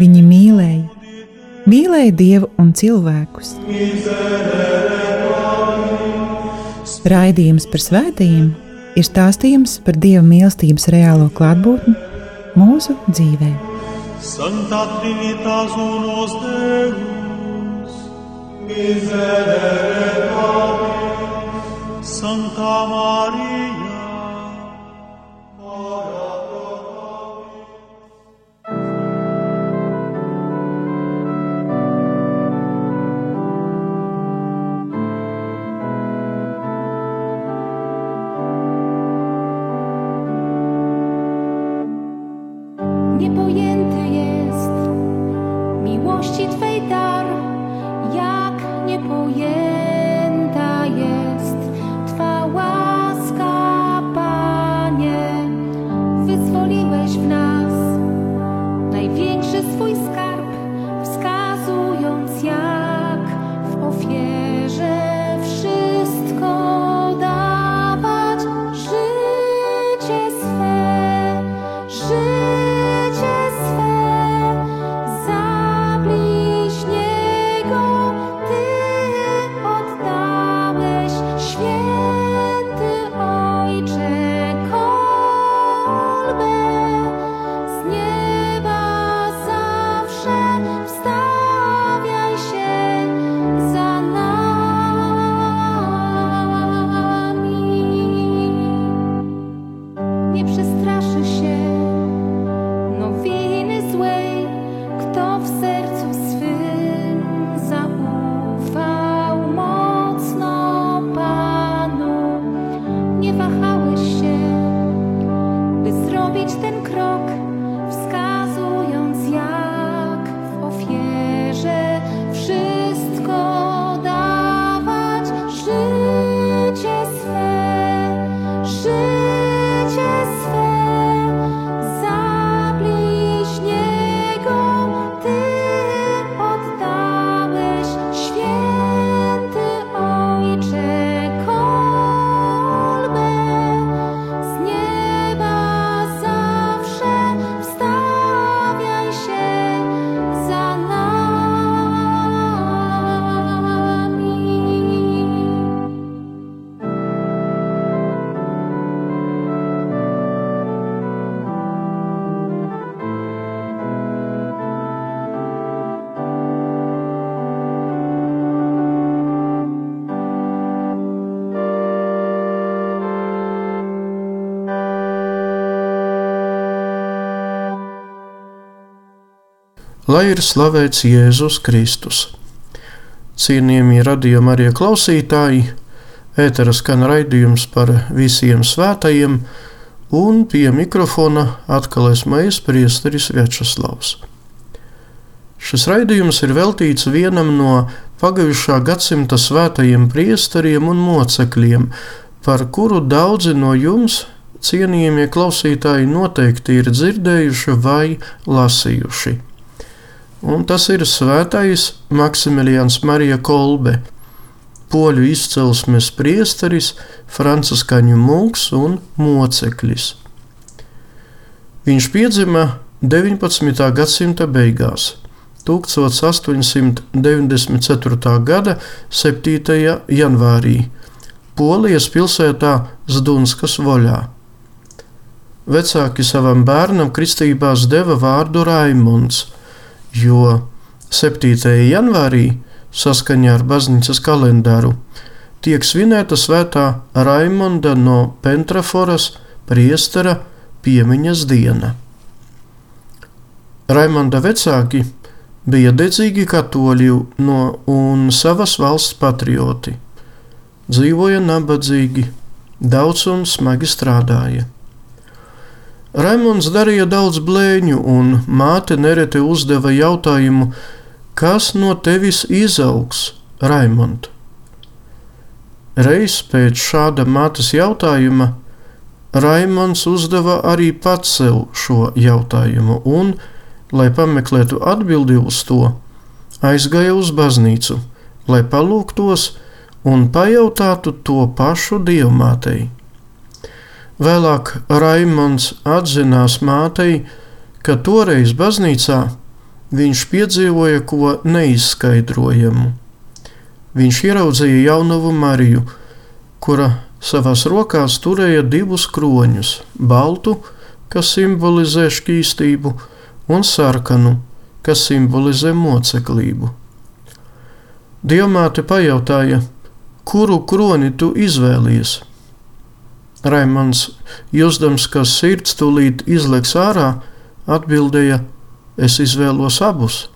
Viņi mīlēja, mīlēja Dievu un cilvēkus. Raidījums par svētījumiem ir stāstījums par Dieva mīlestības reālo klātbūtni mūsu dzīvē. Santa Trinitas unos Deus, miserere Santa Maria, Lai ir slavēts Jēzus Kristus. Cienījamie radījuma arī klausītāji, ētera skan raidījums par visiem svētajiem, un pie mikrofona atkal esmu es, Priesteris Večeslavs. Šis raidījums ir veltīts vienam no pagājušā gadsimta svētajiem priesteriem un mocekļiem, par kuru daudzi no jums, cienījamie klausītāji, noteikti ir dzirdējuši vai lasījuši un tas ir Svētais Maksimilians Marija Kolbe, poļu izcelsmes priesteris, franciskaņu mūks un moceklis. Viņš piedzima 19. gadsimta beigās, 1894. gada 7. janvārī, Polijas pilsētā Zdunskas voļā. Vecāki savam bērnam kristībās deva vārdu Raimunds, jo 7. janvārī, saskaņā ar baznīcas kalendāru, tiek svinēta svētā Raimonda no Pentraforas priestera piemiņas diena. Raimonda vecāki bija dedzīgi katoļi no un savas valsts patrioti. Dzīvoja nabadzīgi, daudz un smagi strādāja. Raimons darīja daudz blēņu, un māte nereti uzdeva jautājumu, kas no tevis izaugs, Raimond? Reiz pēc šāda mātes jautājuma Raimons uzdeva arī pats sev šo jautājumu, un, lai pameklētu atbildi uz to, aizgāja uz baznīcu, lai palūgtos un pajautātu to pašu dievmātei. Vēlāk Raimons atzinās mātei, ka toreiz baznīcā viņš piedzīvoja ko neizskaidrojamu. Viņš ieraudzīja jaunavu Mariju, kura savās rokās turēja divus kroņus - baltu, kas simbolizē šķīstību, un sarkanu, kas simbolizē moceklību. Dievmāte pajautāja, kuru kroni tu izvēlies? Raimans, jūtams, ka sirds tūlīt izleks ārā, atbildēja: Es izvēlos abus.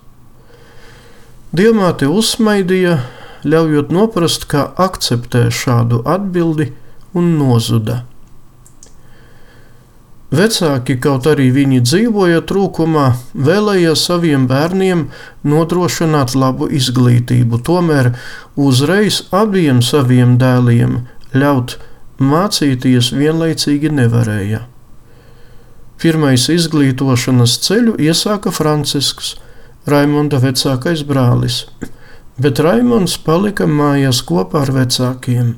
Dievmāte uzsmaidīja, ļaujot noprast, ka akceptē šādu atbildi un nozuda. Vecāki, kaut arī viņi dzīvoja trūkumā, vēlējās saviem bērniem nodrošināt labu izglītību, tomēr uzreiz abiem saviem dēliem ļaut mācīties vienlaicīgi nevarēja. Pirmais izglītošanas ceļu iesāka Francisks, Raimonda vecākais brālis, bet Raimons palika mājās kopā ar vecākiem.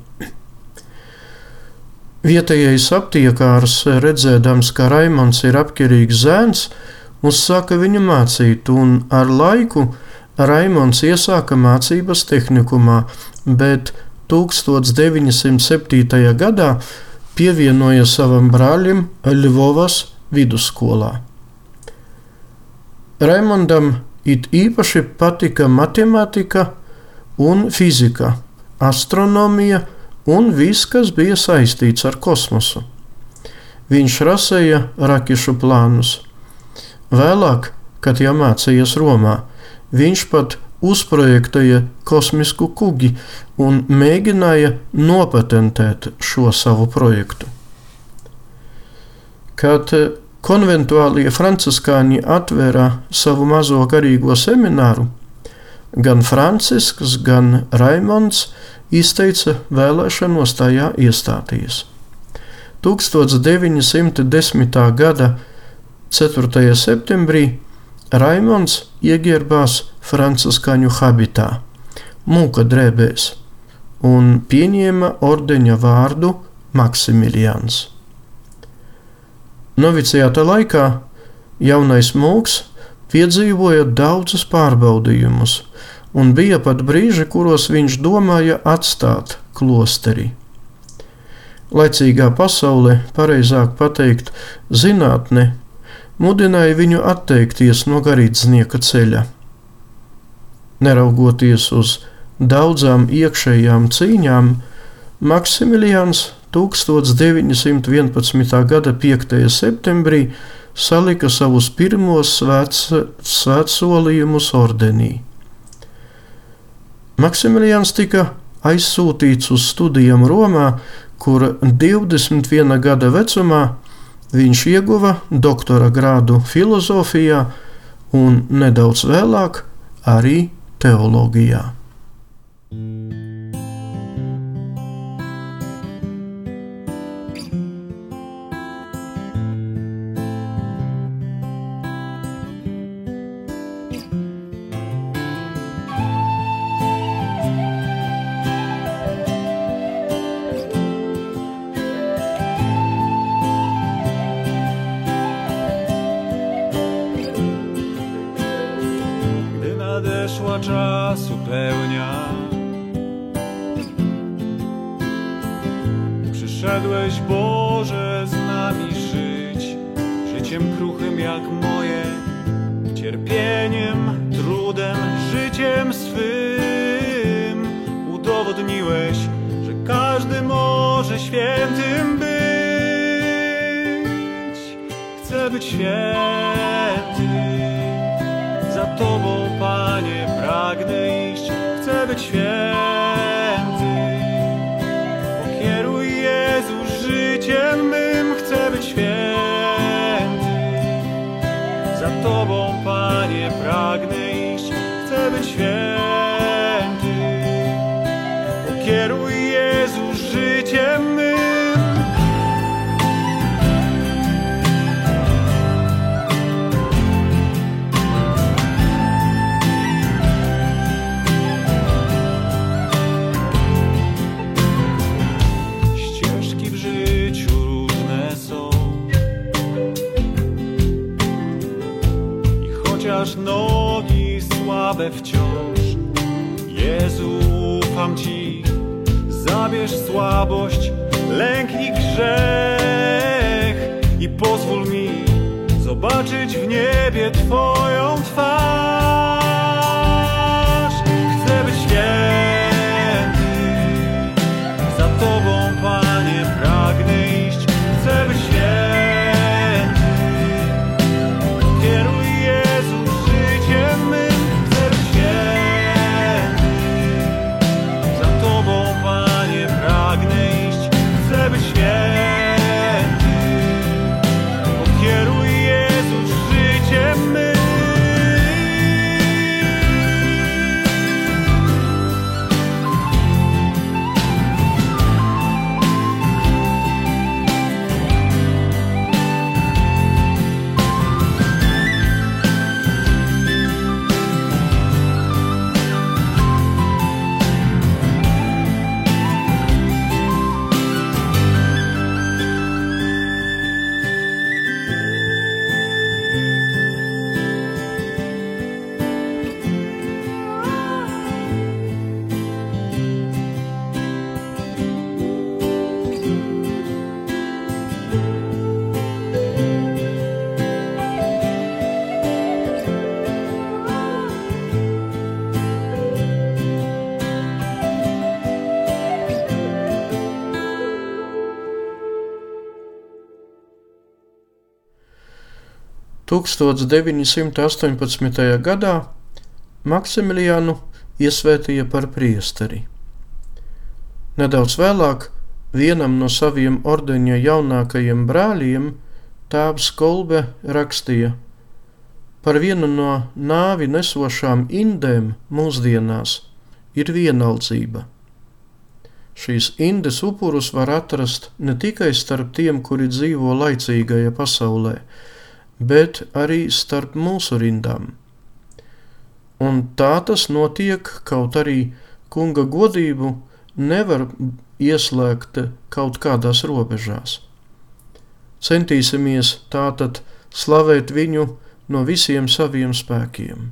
Vietējais aptiekārs, redzēdams, ka Raimons ir apkerīgs zēns, uzsāka viņu mācīt, un ar laiku Raimons iesāka mācības tehnikumā, bet 1907. gadā pievienoja savam brālim Ļuvovas vidusskolā. Raimondam it īpaši patika matemātika un fizika, astronomija un viss, kas bija saistīts ar kosmosu. Viņš rasēja rakešu plānus. Vēlāk, kad jau mācījās Romā, viņš pat uzprojektēja kosmisku kuģi un mēģināja nopatentēt šo savu projektu. Kad konventuālie franciskāņi atvēra savu mazo garīgo semināru, gan Francisks, gan Raimons izteica vēlēšanos tajā iestāties. 1910. gada 4. septembrī Raimons ieģērbās franciskaņu habitā, mūka drēbēs, un pieņēma ordeņa vārdu Maksimilians. Novicijāta laikā jaunais mūks piedzīvoja daudzus pārbaudījumus, un bija pat brīži, kuros viņš domāja atstāt klosteri. Laicīgā pasaulē, pareizāk pateikt, zinātne mudināja viņu atteikties no garīdznieka ceļa. Neraugoties uz daudzām iekšējām cīņām, Maksimilians 1911. gada 5. septembrī salika savus pirmos svētsolījumus ordenī. Maksimilians tika aizsūtīts uz studijām Romā, kur 21 gada vecumā Viņš ieguva doktora grādu filozofijā un nedaudz vēlāk arī teoloģijā. Może świętym być. Chcę być święty za Tobą, Panie, pragnę iść, chcę być święty. Pokieruj Jezu życiem mym, chcę być święty. Tobą, Panie, pragnę iść, chcę być święty. Chociaż nogi słabe wciąż, Jezu, ufam Ci, zabierz słabość, lęk i grzech i pozwól mi zobaczyć w niebie Twoją twarz. 1918. gadā Maksimiliānu iesvētīja par priesteri. Nedaudz vēlāk vienam no saviem ordeņa jaunākajiem brāļiem tēvs Kolbe rakstīja: Par vienu no nāvi nesošām indēm mūsdienās ir vienaldzība. Šīs indes upurus var atrast ne tikai starp tiem, kuri dzīvo laicīgajā pasaulē, bet arī starp mūsu rindām. Un tā tas notiek, kaut arī kunga godību nevar ieslēgt kaut kādās robežās. Centīsimies tātad slavēt viņu no visiem saviem spēkiem.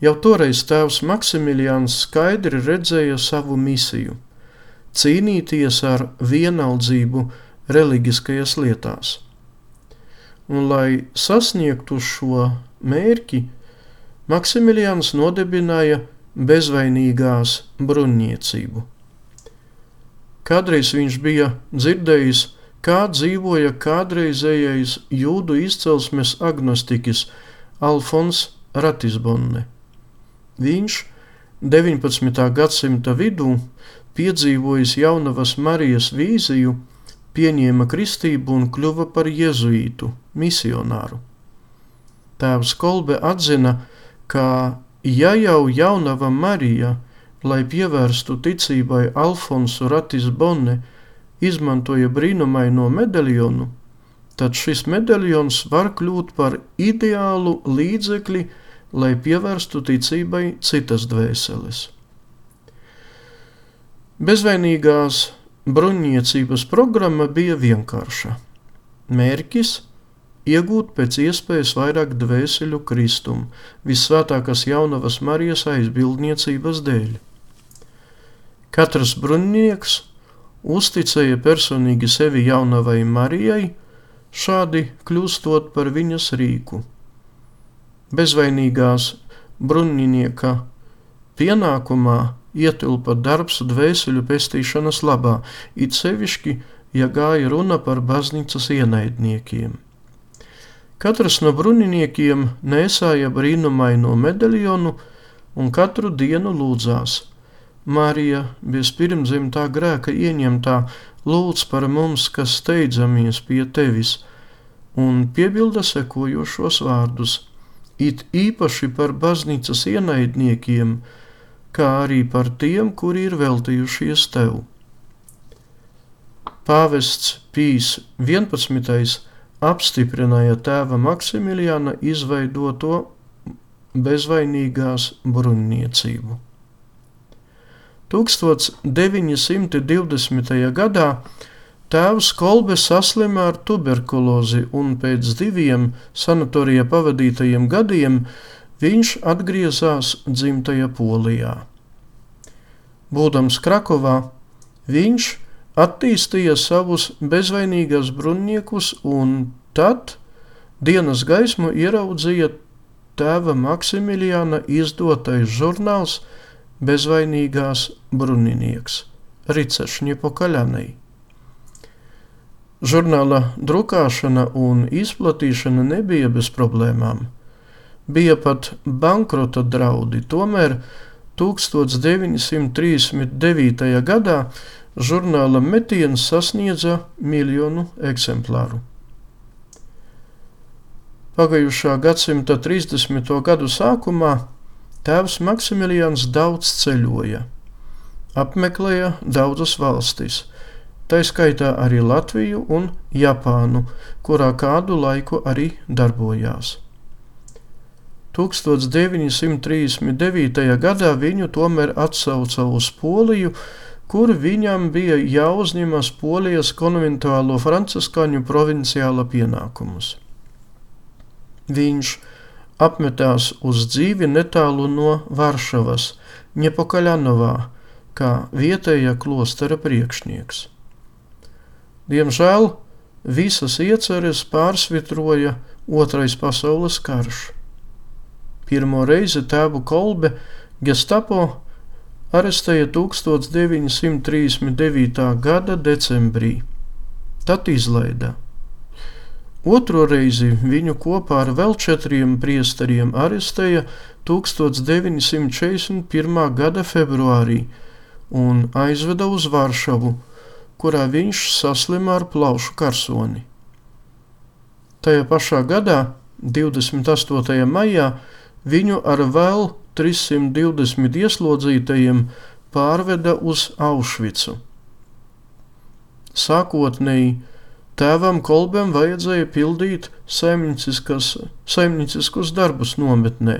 Jau toreiz tēvs Maksimilians skaidri redzēja savu misiju - cīnīties ar vienaldzību reliģiskajās lietās. Un, lai sasniegtu šo mērķi, Maksimilians nodibināja bezvainīgās bruņniecību. Kādreiz viņš bija dzirdējis, kā dzīvoja kādreizējais jūdu izcelsmes agnostiķis Alfons Ratisbonne. Viņš 19. gadsimta vidū piedzīvojis jaunavas Marijas vīziju, pieņēma kristību un kļuva par jezuītu, misionāru. Tēvs Kolbe atzina, ka ja jau jaunava Marija, lai pievērstu ticībai Alfonsu Ratis Bonne, izmantoja brīnumaino medaļonu, tad šis medaļons var kļūt par ideālu līdzekli, lai pievērstu ticībai citas dvēseles. Bezvainīgās bruņniecības programma bija vienkārša. Mērķis - iegūt pēc iespējas vairāk dvēseļu kristumu, visvētākās jaunavas Marijas aizbildniecības dēļ. Katrs bruņnieks uzticēja personīgi sevi jaunavai Marijai, šādi kļūstot par viņas rīku. Bezvainīgās bruņinieka pienākumā ietilpa darbs dvēseļu pestīšanas labā, it sevišķi, ja gāja runa par baznīcas ienaidniekiem. Katrs no bruņiniekiem nesāja brīnumaino medaļonu un katru dienu lūdzās: Marija, bez pirmzimtā grēka ieņemtā, lūdz par mums, kas steidzamies pie tevis, un piebilda sekojošos vārdus: It īpaši par baznīcas ienaidniekiem, kā arī par tiem, kuri ir veltījušies tev. Pāvests Pīs 11. apstiprināja tēva Maksimiliāna izveidoto bezvainīgās bruņniecību. 1920. gadā tēvs Kolbe saslima ar tuberkulozi un pēc diviem sanatorijā pavadītajiem gadiem viņš atgriezās dzimtajā Polijā. Būdams Krakovā, viņš attīstīja savus bezvainīgās bruņniekus un tad dienas gaismu ieraudzīja tēva Maksimiliāna izdotais žurnāls Bezvainīgās bruninieks Ricešņa Pokaļanai. Žurnāla drukāšana un izplatīšana nebija bez problēmām. Bija pat bankrota draudi, tomēr 1939. gadā žurnāla metiens sasniedza miljonu eksemplāru. Pagājušā gadsimta 30. gadu sākumā tēvs Maksimilians daudz ceļoja, apmeklēja daudzas valstis, tā skaitā arī Latviju un Japānu, kurā kādu laiku arī darbojās. 1939. gadā viņu tomēr atsauca uz Poliju, kur viņam bija jāuzņemas Polijas konventuālo franciskāņu provinciāla pienākumus. Viņš apmetās uz dzīvi netālu no Varšavas, Ņepokaļanovā, kā vietējā klostera priekšnieks. Diemžēl visas ieceres pārsvitroja Otrais pasaules karš. Pirmo reizi tēvu kolbe Gestapo arestēja 1939. gada decembrī, tad izlaida. Otro reizi viņu kopā ar vēl četriem priesteriem arestēja 1941. gada februārī un aizveda uz Varšavu, kurā viņš saslima ar plaušu karsoni. Tajā pašā gadā, 28. maijā, viņu ar vēl 320 ieslodzītajiem pārveda uz Aušvicu. Sākotnēji Tēvam Kolbam vajadzēja pildīt saimnieciskus darbus nometnē.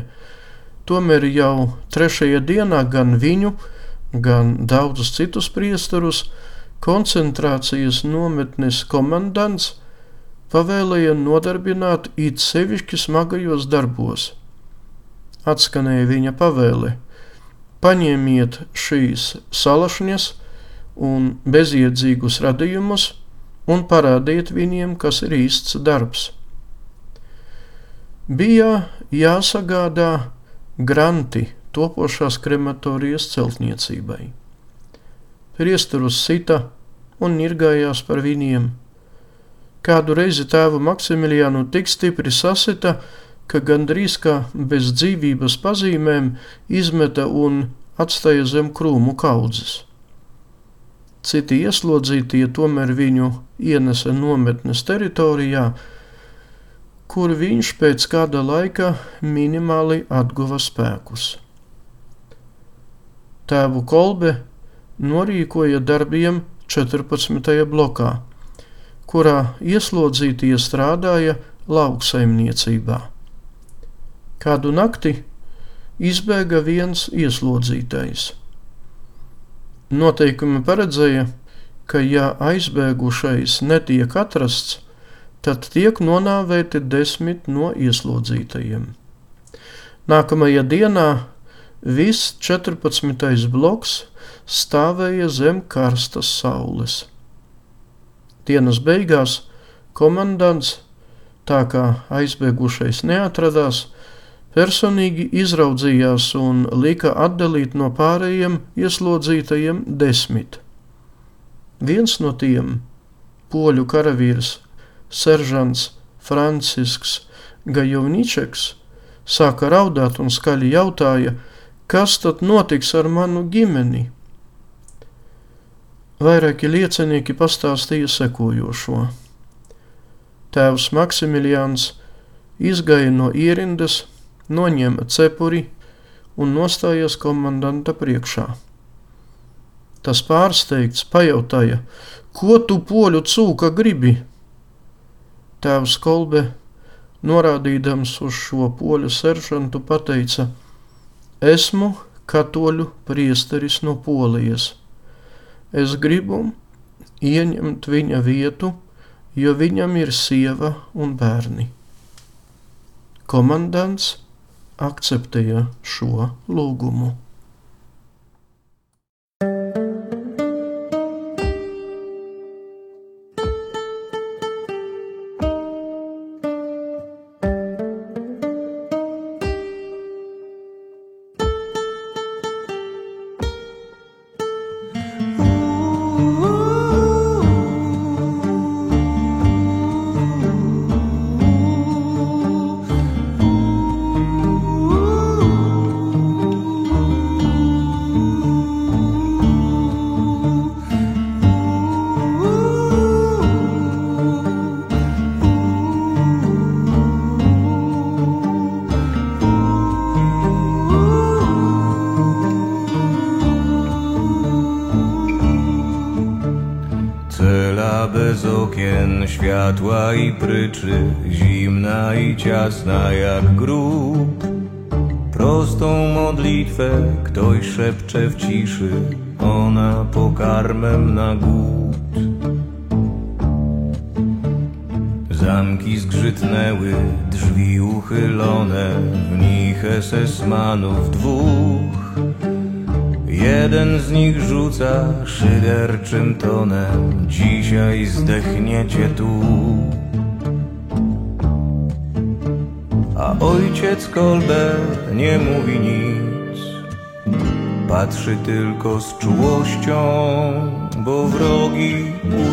Tomēr jau trešajā dienā gan viņu, gan daudzus citus priesterus koncentrācijas nometnes komandants pavēlēja nodarbināt it sevišķi smagajos darbos. Atskanēja viņa pavēle: paņemiet šīs salašņas un bezjēdzīgus radījumus, un parādiet viņiem, kas ir īsts darbs. Bija jāsagādā granti topošās krematorijas celtniecībai. Priesturus sita un nirgājās par viņiem. Kādu reizi tēvu Maksimiliānu tik stipri sasita, ka gandrīz kā bez dzīvības pazīmēm izmeta un atstāja zem krūmu kaudzes. Citi ieslodzītie tomēr viņu ienesa nometnes teritorijā, kur viņš pēc kāda laika minimāli atguva spēkus. Tēvu kolbe norīkoja darbiem 14. blokā, kurā ieslodzītie strādāja lauksaimniecībā. Kādu nakti izbēga viens ieslodzītais. Noteikumi paredzēja, ka ja aizbēgušais netiek atrasts, tad tiek nonāvēti desmit no ieslodzītajiem. Nākamajā dienā viss 14. bloks stāvēja zem karstas saules. Dienas beigās komandants, tā kā aizbēgušais neatradās, personīgi izraudzījās un lika atdalīt no pārējiem ieslodzītajiem desmit. Viens no tiem, poļu karavīrs Seržants Francisks Gajovničeks, sāka raudāt un skaļi jautāja, kas tad notiks ar manu ģimeni? Vairāki liecinieki pastāstīja sekojošo. tēvs Maksimilians izgāja no ierindas, noņēma cepuri un nostājās komandanta priekšā. Tas pārsteigts pajautāja, ko tu poļu cūka gribi? Tēvs Kolbe, norādīdams uz šo poļu seržantu, pateica: Esmu katoļu priesteris no Polijas. Es gribu ieņemt viņa vietu, jo viņam ir sieva un bērni. Komandants akceptēja šo lūgumu. I pryczy, zimna i ciasna jak grób. Prostą modlitwę ktoś szepcze w ciszy, ona pokarmem na głód. Zamki zgrzytnęły, drzwi uchylone, w nich esesmanów dwóch. Jeden z nich rzuca szyderczym tonem. Dzisiaj zdechniecie tu. A ojciec Kolbe nie mówi nic. Patrzy tylko z czułością Bo wrogi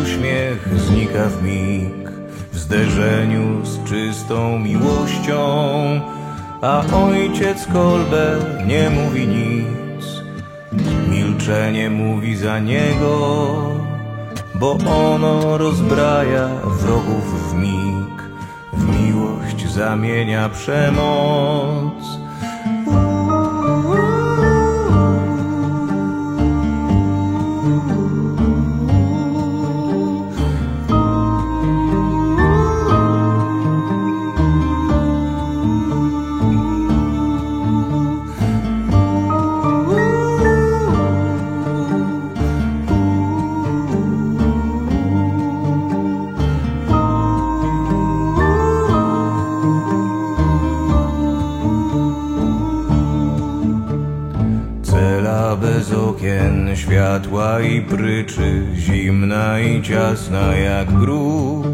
uśmiech znika w mig. W zderzeniu z czystą miłością A ojciec Kolbe nie mówi nic Milczenie mówi za niego, bo ono rozbraja wrogów w mig, w miłość zamienia przemoc. Pryczy, zimna i ciasna jak grób.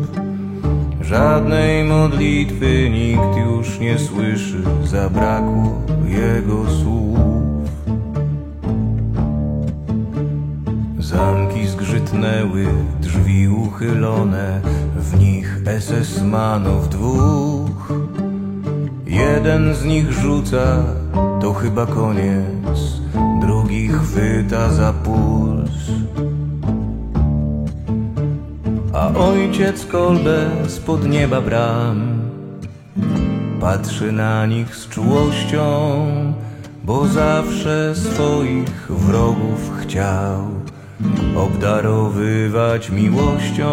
Żadnej modlitwy nikt już nie słyszy, zabrakło jego słów. Zamki zgrzytnęły, drzwi uchylone, w nich SS-manów dwóch. Jeden z nich rzuca, to chyba koniec, drugi chwyta za puls. A ojciec kolbę spod nieba bram patrzy na nich z czułością, bo zawsze swoich wrogów chciał obdarowywać miłością.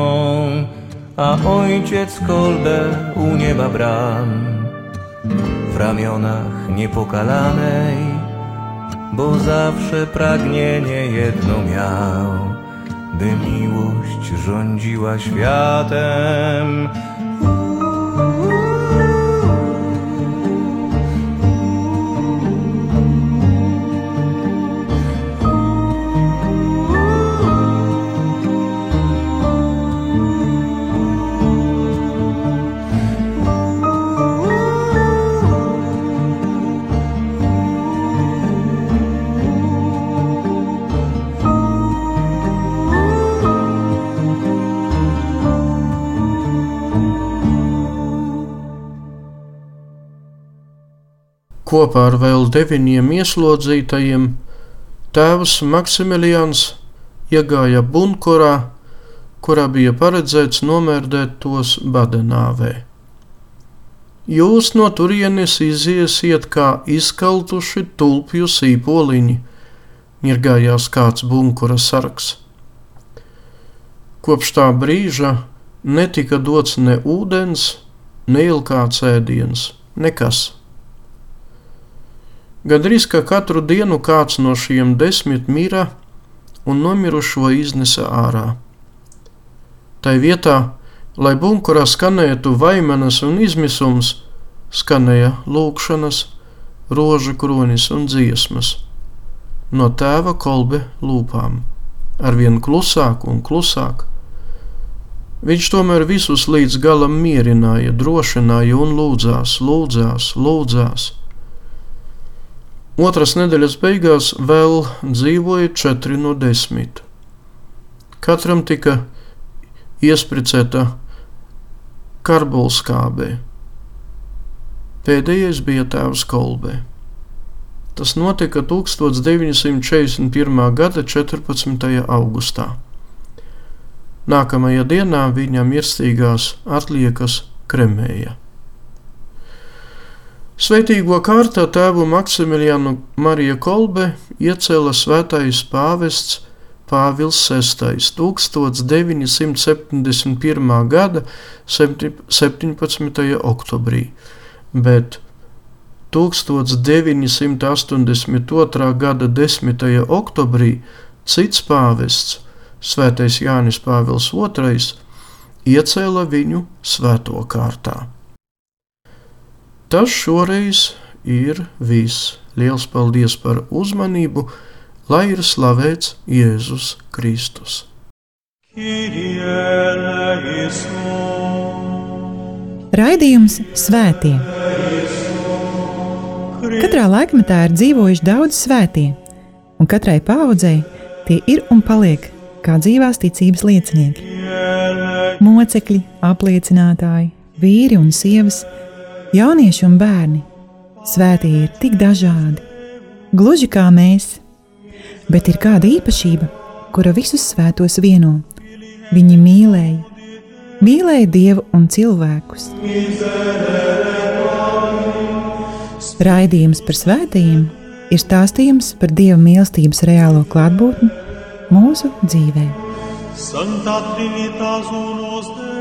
A ojciec kolbę u nieba bram w ramionach niepokalanej, bo zawsze pragnienie jedno miał, by miłość rządziła światem. Kopā ar vēl deviņiem ieslodzītajiem tēvs Maksimilians iegāja bunkurā, kurā bija paredzēts nomērdēt tos badenāvē. Jūs no turienes iziesiet kā izkaltuši tulpju sīpoliņi, mirgājās kāds bunkura sargs. Kopš tā brīža netika dots ne ūdens, ne ilgāts ēdiens, nekas. Gadrīz ka katru dienu kāds no šiem desmit mira un nomirušo iznesa ārā. Tai vietā lai bunkurā skanētu vaimanas un izmisums, skanēja lūkšanas, rožu kronis un dziesmas. No tēva kolbe lūpām, arvien klusāk un klusāk. Viņš tomēr visus līdz galam mierināja, drošināja un lūdzās, lūdzās, lūdzās. Otras nedēļas beigās vēl dzīvoja četri no desmit. Katram tika iespricēta karbulskābē. Pēdējais bija tēvs Kolbē. Tas notika 1941. gada 14. augustā. Nākamajā dienā viņa mirstīgās atliekas kremēja. Svētīgo kārtā tēvu Maksimilianu Mariju Kolbe iecēla svētais pāvests Pāvils VI 1971. gada 17. oktobrī, bet 1982. gada 10. oktobrī cits pāvests, Svētais Jānis Pāvils II, iecēla viņu svēto kārtā. Tas šoreiz ir viss. Liels paldies par uzmanību! lai ir slavēts Jēzus Kristus. Raidījums Svētie. Katrā laikmetā ir dzīvojuši daudz svētie, un katrai paudzei tie ir un paliek kā dzīvās ticības liecinieki. Mocekļi, apliecinātāji, vīri un sievas, jaunieši un bērni. Svētie ir tik dažādi, gluži kā mēs bet ir kāda īpašība, kura visus svētos vieno. Viņi mīlēja, mīlēja Dievu un cilvēkus. Raidījums par svētījumiem ir stāstījums par Dieva mīlestības reālo klātbūtni mūsu dzīvē. Santa Trinitas unos Deus